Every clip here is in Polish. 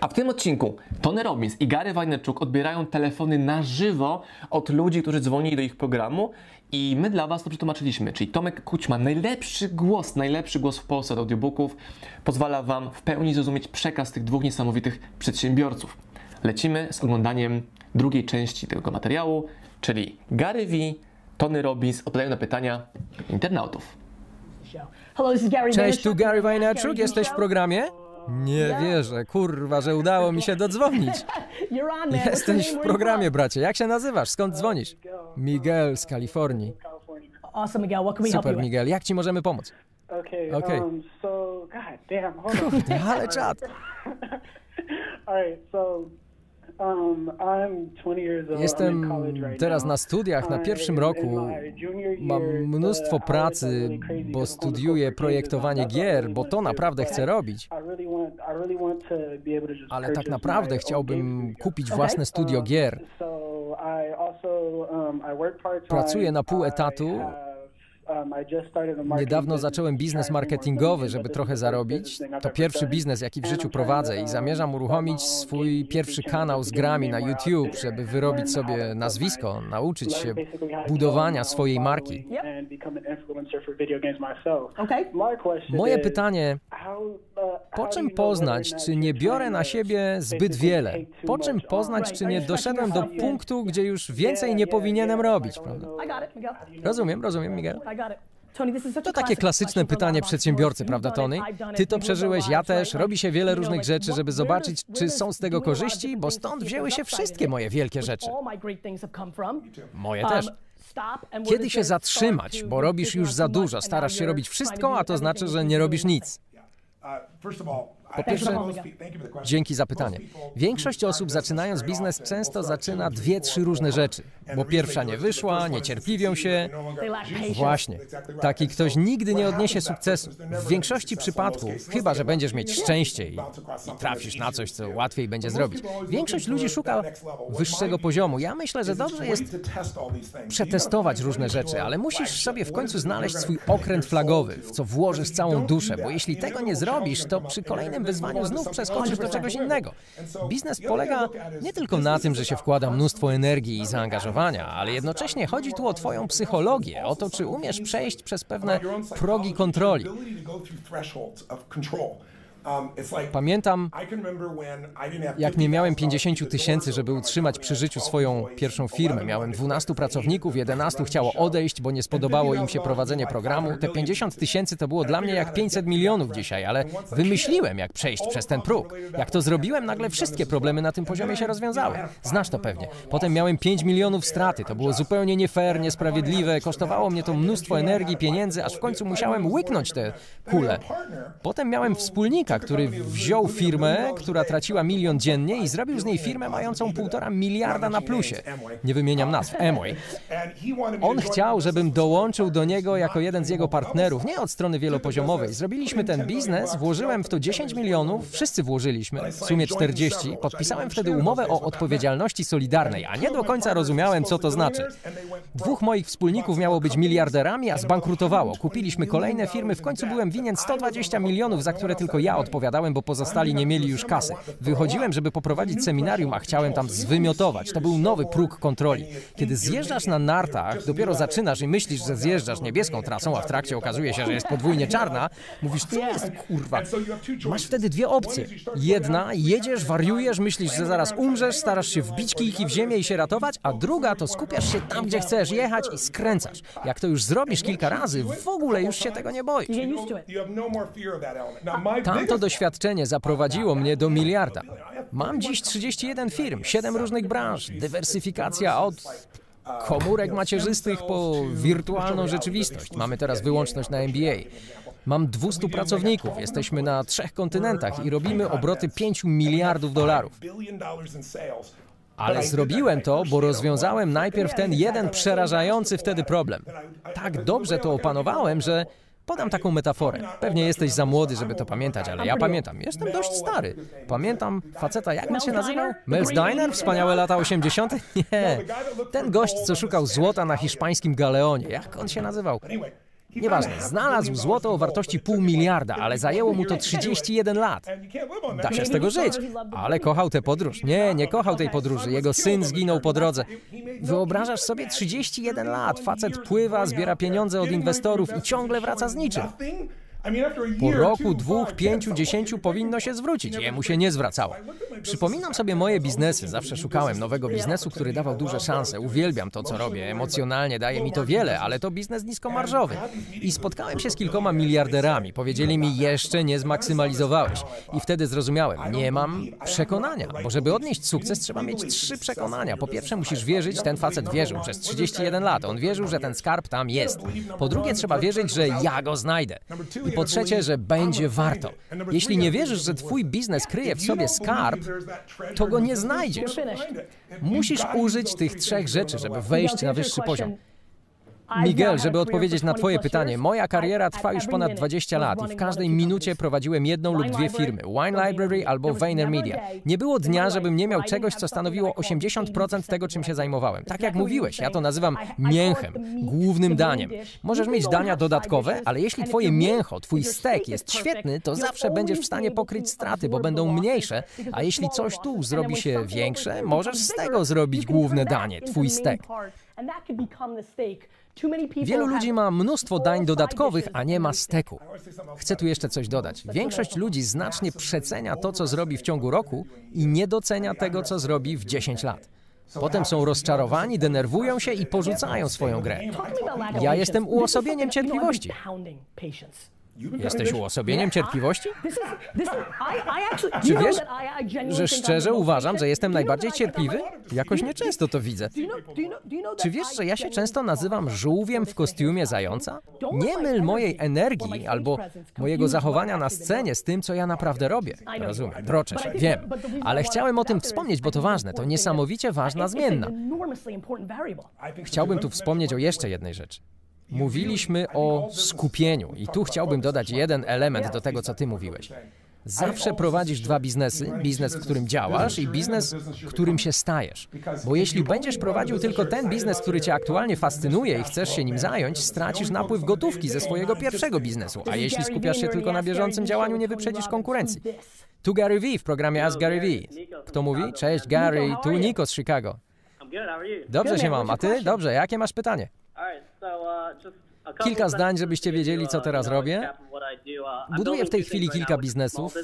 A w tym odcinku Tony Robbins i Gary Vaynerchuk odbierają telefony na żywo od ludzi, którzy dzwonili do ich programu i my dla Was to przetłumaczyliśmy. Czyli Tomek Kućma, najlepszy głos, najlepszy głos w Polsce od audiobooków, pozwala Wam w pełni zrozumieć przekaz tych dwóch niesamowitych przedsiębiorców. Lecimy z oglądaniem drugiej części tego materiału, czyli Gary V, Tony Robbins odpowiadają na pytania internautów. Cześć, tu Gary Vaynerchuk, jesteś w programie? Nie wierzę, kurwa, że udało mi się dodzwonić. Jesteś w programie, bracie. Jak się nazywasz? Skąd dzwonisz? Miguel z Kalifornii. Super? Miguel. Jak ci możemy pomóc? Okay. Okay. Um, so, god damn, hold on. Ale czad. Um, I'm 20 years old. I'm in Jestem teraz na studiach, na pierwszym roku. Mam mnóstwo pracy, bo studiuję projektowanie gier, bo to naprawdę chcę robić. Ale tak naprawdę chciałbym kupić własne studio Um, gier. Um. Pracuję na pół etatu. um, Niedawno zacząłem biznes marketingowy, żeby trochę zarobić. To pierwszy biznes, jaki w życiu prowadzę i zamierzam uruchomić swój pierwszy kanał z grami na YouTube, żeby wyrobić sobie nazwisko, nauczyć się budowania swojej marki. Moje pytanie, po czym poznać, czy nie biorę na siebie zbyt wiele? Po czym poznać, czy nie doszedłem do punktu, gdzie już więcej nie powinienem robić, prawda? Rozumiem, rozumiem, Miguel. To takie klasyczne pytanie przedsiębiorcy, prawda Tony? Ty to przeżyłeś, ja też. Robi się wiele różnych rzeczy, żeby zobaczyć, czy są z tego korzyści, bo stąd wzięły się wszystkie moje wielkie rzeczy. Moje Um, też. Kiedy się zatrzymać, bo robisz już za dużo, starasz się robić wszystko, a to znaczy, że nie you robisz do. nic. Thanks Po pierwsze, for calling, Dzięki za pytanie. Większość osób zaczynając biznes często zaczyna dwie, trzy różne rzeczy. Bo pierwsza nie wyszła, niecierpliwią się. Właśnie. Taki ktoś nigdy nie odniesie sukcesu. W większości przypadków, chyba że będziesz mieć szczęście i, i trafisz na coś, co łatwiej będzie zrobić. Większość ludzi szuka wyższego poziomu. Ja myślę, że dobrze jest przetestować różne rzeczy, ale musisz sobie w końcu znaleźć swój okręt flagowy, w co włożysz całą duszę, bo jeśli tego nie zrobisz, to przy kolejnym wyzwaniu znów przeskoczysz do czegoś innego. Biznes polega nie tylko na tym, że się wkłada mnóstwo energii i zaangażowania, ale jednocześnie chodzi tu o Twoją psychologię, o to, czy umiesz przejść przez pewne progi kontroli. Pamiętam, jak nie miałem 50 tysięcy, żeby utrzymać przy życiu swoją pierwszą firmę. Miałem 12 pracowników, 11 chciało odejść, bo nie spodobało im się prowadzenie programu. Te 50 tysięcy to było dla mnie jak 500 milionów dzisiaj, ale wymyśliłem, jak przejść przez ten próg. Jak to zrobiłem, nagle wszystkie problemy na tym poziomie się rozwiązały. Znasz to pewnie. Potem miałem 5 milionów straty. To było zupełnie nie fair, niesprawiedliwe. Kosztowało mnie to mnóstwo energii, pieniędzy, aż w końcu musiałem łyknąć te kule. Potem miałem wspólnika, który wziął firmę, która traciła milion dziennie i zrobił z niej firmę mającą półtora miliarda na plusie. Nie wymieniam nazw, Amway. On chciał, żebym dołączył do niego jako jeden z jego partnerów, nie od strony wielopoziomowej. Zrobiliśmy ten biznes, włożyłem w to 10 milionów, wszyscy włożyliśmy, w sumie 40. Podpisałem wtedy umowę o odpowiedzialności solidarnej, a nie do końca rozumiałem, co to znaczy. Dwóch moich wspólników miało być miliarderami, a zbankrutowało. Kupiliśmy kolejne firmy, w końcu byłem winien 120 milionów, za które tylko ja odpowiadałem, bo pozostali nie mieli już kasy. Wychodziłem, żeby poprowadzić seminarium, a chciałem tam zwymiotować. To był nowy próg kontroli. Kiedy zjeżdżasz na nartach, dopiero zaczynasz i myślisz, że zjeżdżasz niebieską trasą, a w trakcie okazuje się, że jest podwójnie czarna, mówisz, co jest kurwa? Masz wtedy dwie opcje. Jedna, jedziesz, wariujesz, myślisz, że zaraz umrzesz, starasz się wbić kijki w ziemię i się ratować, a druga to skupiasz się tam, gdzie chcesz jechać i skręcasz. Jak to już zrobisz kilka razy, w ogóle już się tego nie boisz. Get used to doświadczenie zaprowadziło mnie do miliarda. Mam dziś 31 firm, 7 różnych branż, dywersyfikacja od komórek macierzystych po wirtualną rzeczywistość. Mamy teraz wyłączność na MBA. Mam 200 pracowników, jesteśmy na trzech kontynentach i robimy obroty 5 miliardów dolarów. Ale zrobiłem to, bo rozwiązałem najpierw ten jeden przerażający wtedy problem. Tak dobrze to opanowałem, że Podam taką metaforę. Pewnie jesteś za młody, żeby to pamiętać, ale ja pamiętam. Jestem dość stary. Pamiętam faceta, jak on się nazywał? Mel's Diner? Wspaniałe lata 80. Nie. Ten gość, co szukał złota na hiszpańskim galeonie. Jak on się nazywał? Nieważne, znalazł złoto o wartości pół miliarda, ale zajęło mu to 31 lat. Da się z tego żyć, ale kochał tę podróż. Nie, nie kochał tej podróży. Jego syn zginął po drodze. Wyobrażasz sobie 31 lat, facet pływa, zbiera pieniądze od inwestorów i ciągle wraca z niczym. Po roku, dwóch, pięciu, dziesięciu powinno się zwrócić. Jemu się nie zwracało. Przypominam sobie moje biznesy. Zawsze szukałem nowego biznesu, który dawał duże szanse. Uwielbiam to, co robię. Emocjonalnie daje mi to wiele, ale to biznes niskomarżowy. I spotkałem się z kilkoma miliarderami. Powiedzieli mi, jeszcze nie zmaksymalizowałeś. I wtedy zrozumiałem, nie mam przekonania. Bo żeby odnieść sukces, trzeba mieć trzy przekonania. Po pierwsze, musisz wierzyć, ten facet wierzył przez 31 lat. On wierzył, że ten skarb tam jest. Po drugie, trzeba wierzyć, że ja go znajdę. I po trzecie, że będzie warto. Jeśli nie wierzysz, że twój biznes kryje w sobie skarb, to go nie znajdziesz. Musisz użyć tych trzech rzeczy, żeby wejść na wyższy poziom. Miguel, żeby odpowiedzieć na Twoje pytanie, moja kariera trwa już ponad 20 lat i w każdej minucie prowadziłem jedną lub dwie firmy, Wine Library albo VaynerMedia. Nie było dnia, żebym nie miał czegoś, co stanowiło 80% tego, czym się zajmowałem. Tak jak mówiłeś, ja to nazywam mięchem, głównym daniem. Możesz mieć dania dodatkowe, ale jeśli Twoje mięcho, Twój stek jest świetny, to zawsze będziesz w stanie pokryć straty, bo będą mniejsze, a jeśli coś tu zrobi się większe, możesz z tego zrobić główne danie, Twój stek. Wielu ludzi ma mnóstwo dań dodatkowych, a nie ma steku. Chcę tu jeszcze coś dodać. Większość ludzi znacznie przecenia to, co zrobi w ciągu roku i nie docenia tego, co zrobi w 10 lat. Potem są rozczarowani, denerwują się i porzucają swoją grę. Ja jestem uosobieniem cierpliwości. Jesteś uosobieniem cierpliwości? Czy wiesz, że szczerze uważam, że jestem najbardziej cierpliwy? Jakoś nieczęsto to widzę. Czy wiesz, że ja się często nazywam żółwiem w kostiumie zająca? Nie myl mojej energii albo mojego zachowania na scenie z tym, co ja naprawdę robię. Rozumiem, broczesz, wiem. Ale chciałem o tym wspomnieć, bo to ważne. To niesamowicie ważna zmienna. Chciałbym tu wspomnieć o jeszcze jednej rzeczy. Mówiliśmy o skupieniu i tu chciałbym dodać jeden element do tego, co ty mówiłeś. Zawsze prowadzisz dwa biznesy, biznes, w którym działasz i biznes, którym się stajesz. Bo jeśli będziesz prowadził tylko ten biznes, który cię aktualnie fascynuje i chcesz się nim zająć, stracisz napływ gotówki ze swojego pierwszego biznesu, a jeśli skupiasz się tylko na bieżącym działaniu, nie wyprzedzisz konkurencji. Tu Gary V w programie Ask Gary V. Kto mówi? Cześć Gary, tu Nico z Chicago. Dobrze się mam, a ty? Dobrze, jakie masz pytanie? Kilka zdań, żebyście wiedzieli, co teraz robię. Buduję w tej chwili kilka biznesów.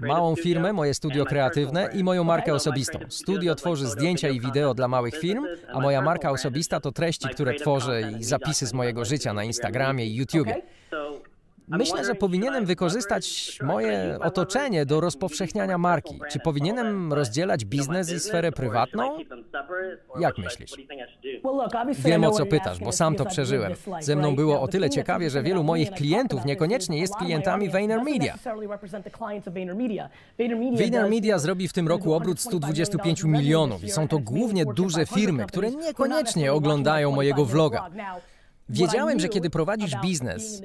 Małą firmę, moje studio kreatywne i moją markę osobistą. Studio tworzy zdjęcia i wideo dla małych firm, a moja marka osobista to treści, które tworzę i zapisy z mojego życia na Instagramie i YouTubie. Myślę, że powinienem wykorzystać moje otoczenie do rozpowszechniania marki. Czy powinienem rozdzielać biznes i sferę prywatną? Jak myślisz? Wiem o co pytasz, bo sam to przeżyłem. Ze mną było o tyle ciekawie, że wielu moich klientów niekoniecznie jest klientami VaynerMedia. VaynerMedia zrobi w tym roku obrót 125 milionów i są to głównie duże firmy, które niekoniecznie oglądają mojego vloga. Wiedziałem, że kiedy prowadzisz biznes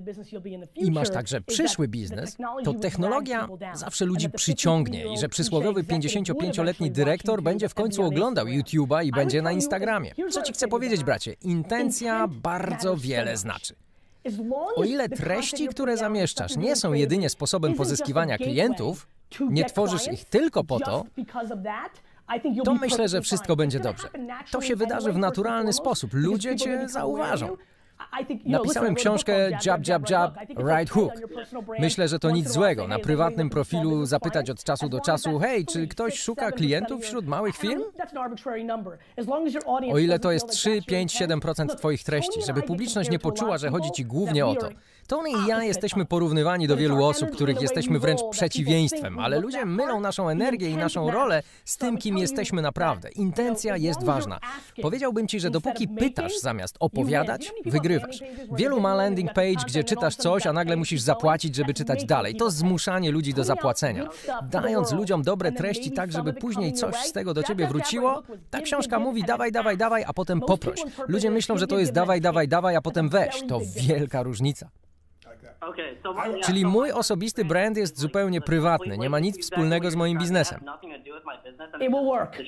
i masz także przyszły biznes, to technologia zawsze ludzi przyciągnie i że przysłowiowy 55-letni dyrektor będzie w końcu oglądał YouTube'a i będzie na Instagramie. Co ci chcę powiedzieć, bracie? Intencja bardzo wiele znaczy. O ile treści, które zamieszczasz, nie są jedynie sposobem pozyskiwania klientów, nie tworzysz ich tylko po to, to myślę, że wszystko będzie dobrze. To się wydarzy w naturalny sposób. Ludzie cię zauważą. Napisałem książkę Jab, Jab, Jab, Right Hook. Myślę, że to nic złego. Na prywatnym profilu zapytać od czasu do czasu, hej, czy ktoś szuka klientów wśród małych firm? O ile to jest 3, 5, 7% Twoich treści, żeby publiczność nie poczuła, że chodzi Ci głównie o to. Tony i ja jesteśmy porównywani do wielu osób, których jesteśmy wręcz przeciwieństwem, ale ludzie mylą naszą energię i naszą rolę z tym, kim jesteśmy naprawdę. Intencja jest ważna. Powiedziałbym Ci, że dopóki pytasz zamiast opowiadać, wygrywasz. Wielu ma landing page, gdzie czytasz coś, a nagle musisz zapłacić, żeby czytać dalej. To zmuszanie ludzi do zapłacenia. Dając ludziom dobre treści tak, żeby później coś z tego do Ciebie wróciło, ta książka mówi dawaj, dawaj, dawaj, a potem poproś. Ludzie myślą, że to jest dawaj, dawaj, dawaj, a potem weź. To wielka różnica. Czyli mój osobisty brand jest zupełnie prywatny, nie ma nic wspólnego z moim biznesem.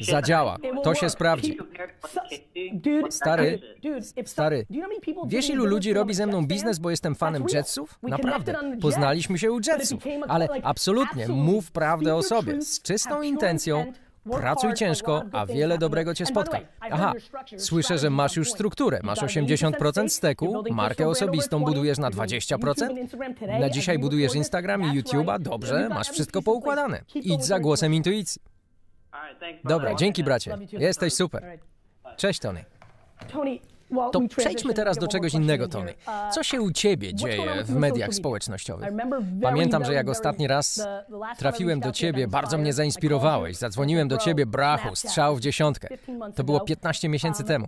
Zadziała. To się sprawdzi. Stary, Stary, Wiesz ilu ludzi robi ze mną biznes, bo jestem fanem. Jetsów? Naprawdę. Poznaliśmy się u Jetsów. Ale absolutnie, mów prawdę o sobie. Z czystą intencją, pracuj ciężko, a wiele dobrego cię spotka. Aha, słyszę, że masz już strukturę. Masz got 80% steku, markę osobistą over 20, budujesz na you're doing 20%. YouTube and Instagram today Na dzisiaj budujesz. Instagram i YouTube'a, dobrze, masz wszystko poukładane. Idź za głosem intuicji. Dobra, dzięki bracie. Jesteś super. Cześć Tony. To przejdźmy teraz do czegoś innego, Tony. Uh, Co się u ciebie dzieje w mediach społecznościowych? Pamiętam, że jak ostatni raz trafiłem do ciebie, bardzo mnie zainspirowałeś. Zadzwoniłem do ciebie, brachu, strzał w dziesiątkę. 15 months To było ago. 15 miesięcy Um, temu.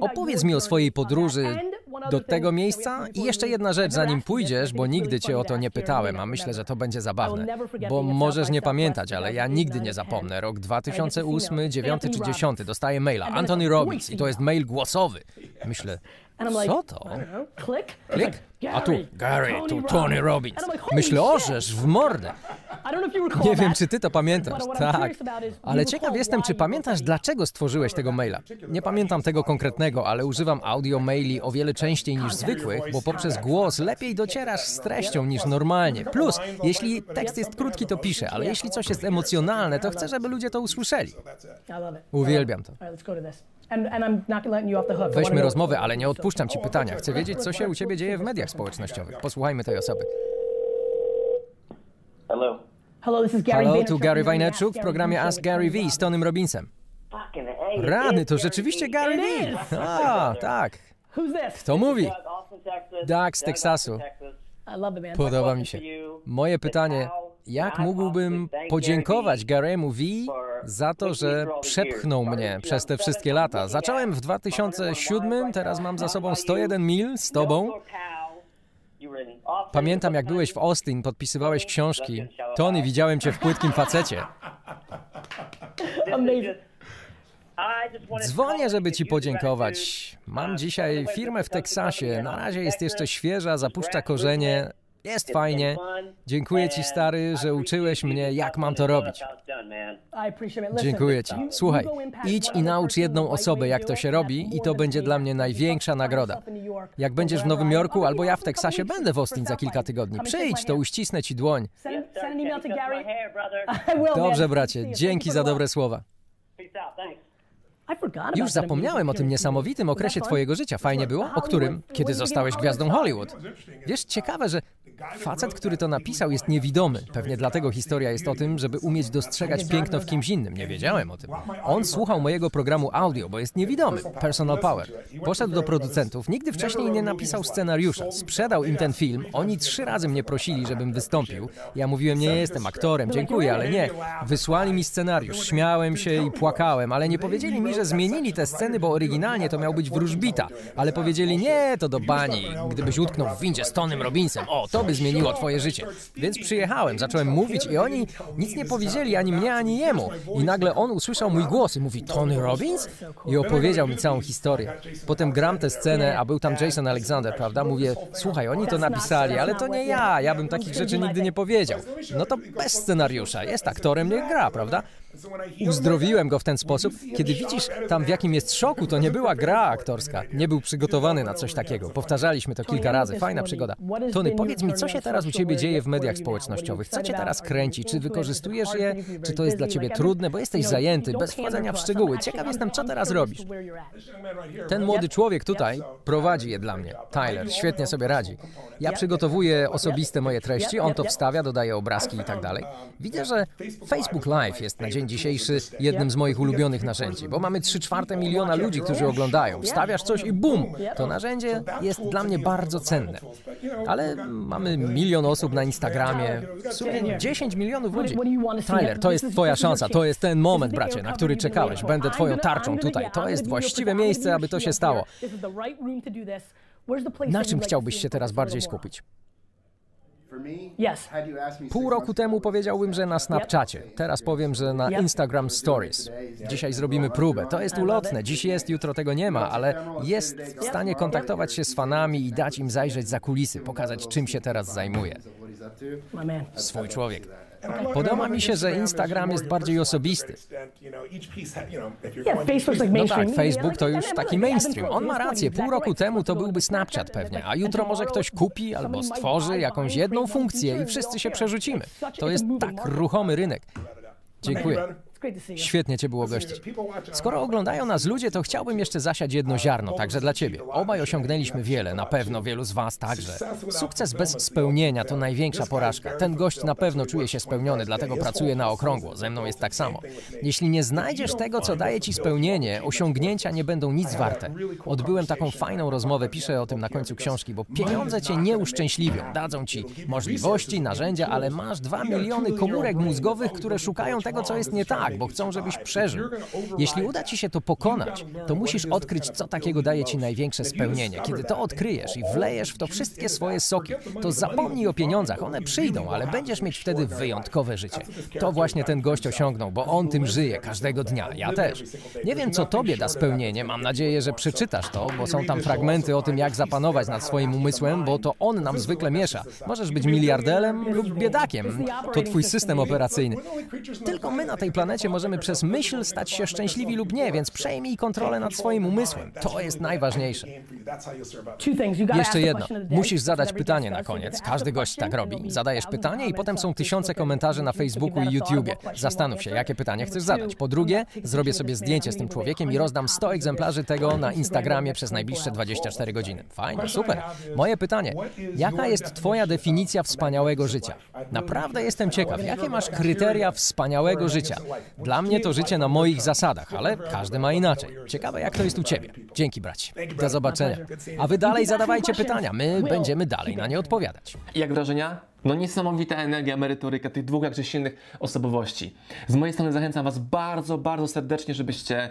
Opowiedz mi o swojej podróży other do tego miejsca i jeszcze jedna rzecz, zanim pójdziesz, bo nigdy cię o to nie pytałem, a myślę, że to będzie zabawne. Bo możesz nie pamiętać, ale ja 2009 nigdy nie zapomnę. Rok 10. 2008, 9 czy Anthony 10. Robbins. Dostaję maila. Anthony Robbins. I to jest mail głosowy. Myślę, And I'm like, co to? I click. A tu Gary, tu Tony Robbins. Myślę, orzesz w mordę. Nie wiem, czy ty to pamiętasz. Tak. Ale ciekaw jestem, czy pamiętasz, dlaczego stworzyłeś tego maila. Nie pamiętam tego konkretnego, ale używam audio maili o wiele częściej niż zwykłych, bo poprzez głos lepiej docierasz z treścią niż normalnie. Plus, jeśli tekst jest krótki, to piszę, ale jeśli coś jest emocjonalne, to chcę, żeby ludzie to usłyszeli. Uwielbiam to. Weźmy rozmowę, ale nie odpuszczam ci pytania. Chcę wiedzieć, co się u ciebie dzieje w mediach społecznościowych. Posłuchajmy tej osoby. Hello. Hello, this is Gary Halo, tu Gary w programie Ask Gary V z Tonym Robbinsem. Rany, to rzeczywiście Gary Gary V. A, tak. Who's this? To mówi. Doug, z Teksasu. Podoba mi się. Moje pytanie, jak mógłbym podziękować Garemu V za to, że przepchnął mnie przez te wszystkie lata? Zacząłem w 2007, teraz mam za sobą 101 mil z tobą. Pamiętam, jak byłeś w Austin, podpisywałeś książki. Tony, widziałem cię w płytkim facecie. Dzwonię, żeby ci podziękować. Mam dzisiaj firmę w Teksasie. Na razie jest jeszcze świeża, zapuszcza korzenie. Jest fajnie. Dziękuję ci, stary, że uczyłeś mnie, jak mam to robić. Dziękuję ci. Słuchaj, idź i naucz jedną osobę, jak to się robi i to będzie dla mnie największa nagroda. Jak będziesz w Nowym. Jorku albo ja w Teksasie, będę w Austin za kilka tygodni. Przyjdź, to uścisnę ci dłoń. Dobrze, bracie, dzięki za dobre słowa. Już zapomniałem o tym niesamowitym okresie twojego życia. Fajnie było? O którym? Kiedy zostałeś gwiazdą Hollywood. Wiesz, ciekawe, że facet, który to napisał, jest niewidomy. Pewnie dlatego historia jest o tym, żeby umieć dostrzegać piękno w kimś innym. Nie wiedziałem o tym. On słuchał mojego programu audio, bo jest niewidomy. Personal Power. Poszedł do producentów. Nigdy wcześniej nie napisał scenariusza. Sprzedał im ten film. Oni trzy razy mnie prosili, żebym wystąpił. Ja mówiłem, nie jestem aktorem, dziękuję, ale nie. Wysłali mi scenariusz. Śmiałem się i płakałem, ale nie powiedzieli mi, że zmienili te sceny, bo oryginalnie to miał być wróżbita. Ale powiedzieli, nie, to do bani. Gdybyś utknął w windzie z Tonym Robbinsem, o, to by zmieniło twoje życie. Więc przyjechałem, zacząłem mówić i oni nic nie powiedzieli ani mnie, ani jemu. I nagle on usłyszał mój głos i mówi, Tony Robbins? I opowiedział mi całą historię. Potem gram tę scenę, a był tam Jason Alexander, prawda? Mówię, słuchaj, oni to napisali, ale to nie ja, ja bym takich rzeczy nigdy nie powiedział. No to bez scenariusza, jest aktorem, niech gra, prawda? Uzdrowiłem go w ten sposób. Kiedy widzisz tam, w jakim jest szoku, to nie była gra aktorska. Nie był przygotowany na coś takiego. Powtarzaliśmy to kilka razy. Fajna przygoda. Tony, powiedz mi, co się teraz u ciebie dzieje w mediach społecznościowych? Co cię teraz kręci? Czy wykorzystujesz je? Czy to jest dla ciebie trudne? Bo jesteś zajęty, bez wchodzenia w szczegóły. Ciekaw jestem, co teraz robisz. Ten młody człowiek tutaj prowadzi je dla mnie. Tyler, świetnie sobie radzi. Ja przygotowuję osobiste moje treści, on to wstawia, dodaje obrazki i tak dalej. Widzę, że Facebook Live jest na dzień dzisiejszy jednym z moich ulubionych narzędzi, bo mamy 3 czwarte miliona ludzi, którzy oglądają. Wstawiasz coś i bum! To narzędzie jest dla mnie bardzo cenne. Ale mamy milion osób na Instagramie, w sumie 10 milionów ludzi. Tyler, to jest twoja szansa, to jest ten moment, bracie, na który czekałeś. Będę twoją tarczą tutaj. To jest właściwe miejsce, aby to się stało. Na czym chciałbyś się teraz bardziej skupić? Pół roku temu powiedziałbym, że na Snapchacie. Teraz powiem, że na Instagram Stories. Dzisiaj zrobimy próbę. To jest ulotne. Dziś jest, jutro tego nie ma, ale jest w stanie kontaktować się z fanami i dać im zajrzeć za kulisy, pokazać czym się teraz zajmuje. Swój człowiek. Podoba mi się, że Instagram jest bardziej osobisty. No tak, Facebook to już taki mainstream. On ma rację. Pół roku temu to byłby Snapchat pewnie, a jutro może ktoś kupi albo stworzy jakąś jedną funkcję i wszyscy się przerzucimy. To jest tak ruchomy rynek. Dziękuję. Świetnie Cię było gościć. Skoro oglądają nas ludzie, to chciałbym jeszcze zasiać jedno ziarno, także dla Ciebie. Obaj osiągnęliśmy wiele, na pewno wielu z Was także. Sukces bez spełnienia to największa porażka. Ten gość na pewno czuje się spełniony, dlatego pracuje na okrągło. Ze mną jest tak samo. Jeśli nie znajdziesz tego, co daje Ci spełnienie, osiągnięcia nie będą nic warte. Odbyłem taką fajną rozmowę, piszę o tym na końcu książki, bo pieniądze Cię nie uszczęśliwią. Dadzą Ci możliwości, narzędzia, ale masz dwa miliony komórek mózgowych, które szukają tego, co jest nie tak, bo chcą, żebyś przeżył. Jeśli uda Ci się to pokonać, to musisz odkryć, co takiego daje Ci największe spełnienie. Kiedy to odkryjesz i wlejesz w to wszystkie swoje soki, to zapomnij o pieniądzach, one przyjdą, ale będziesz mieć wtedy wyjątkowe życie. To właśnie ten gość osiągnął, bo on tym żyje każdego dnia, ja też. Nie wiem, co Tobie da spełnienie, mam nadzieję, że przeczytasz to, bo są tam fragmenty o tym, jak zapanować nad swoim umysłem, bo to on nam zwykle miesza. Możesz być miliarderem lub biedakiem, to Twój system operacyjny. Tylko my na tej planecie możemy przez myśl stać się szczęśliwi lub nie, więc przejmij kontrolę nad swoim umysłem. To jest najważniejsze. Jeszcze jedno. Musisz zadać pytanie na koniec. Każdy gość tak robi. Zadajesz pytanie i potem są tysiące komentarzy na Facebook, Facebooku i YouTubie. Zastanów się, jakie pytanie chcesz zadać. Po drugie, zrobię sobie zdjęcie z tym człowiekiem i rozdam 100 egzemplarzy tego na Instagramie przez najbliższe 24 godziny. Fajnie, super. Moje pytanie. Jaka jest Twoja definicja wspaniałego życia? Naprawdę jestem ciekaw, jakie masz kryteria wspaniałego życia? Dla mnie to życie na moich zasadach, ale każdy ma inaczej. Ciekawe, jak to jest u Ciebie. Dzięki, bracie. Do zobaczenia. A Wy dalej zadawajcie pytania, my będziemy dalej na nie odpowiadać. Jak wrażenia? No niesamowita energia, merytoryka tych dwóch jakże silnych osobowości. Z mojej strony zachęcam Was bardzo, bardzo serdecznie, żebyście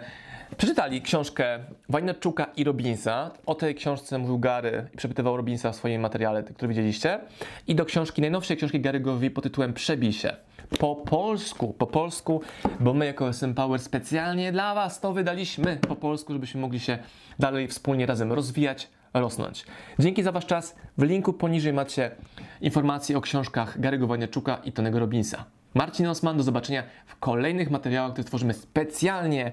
przeczytali książkę Wajneczuka i Robinsa. O tej książce mówił Gary i przepytywał Robinsa w swoim materiale, który widzieliście. I do książki, najnowszej książki Gary'ego pod tytułem Przebij się. Po polsku, po polsku, bo my jako SM Power specjalnie dla Was to wydaliśmy po polsku, żebyśmy mogli się dalej wspólnie razem rozwijać, rosnąć. Dzięki za Wasz czas. W linku poniżej macie informacje o książkach Gary'ego Wojnaczuka i Tonego Robinsa. Marcin Osman, do zobaczenia w kolejnych materiałach, które tworzymy specjalnie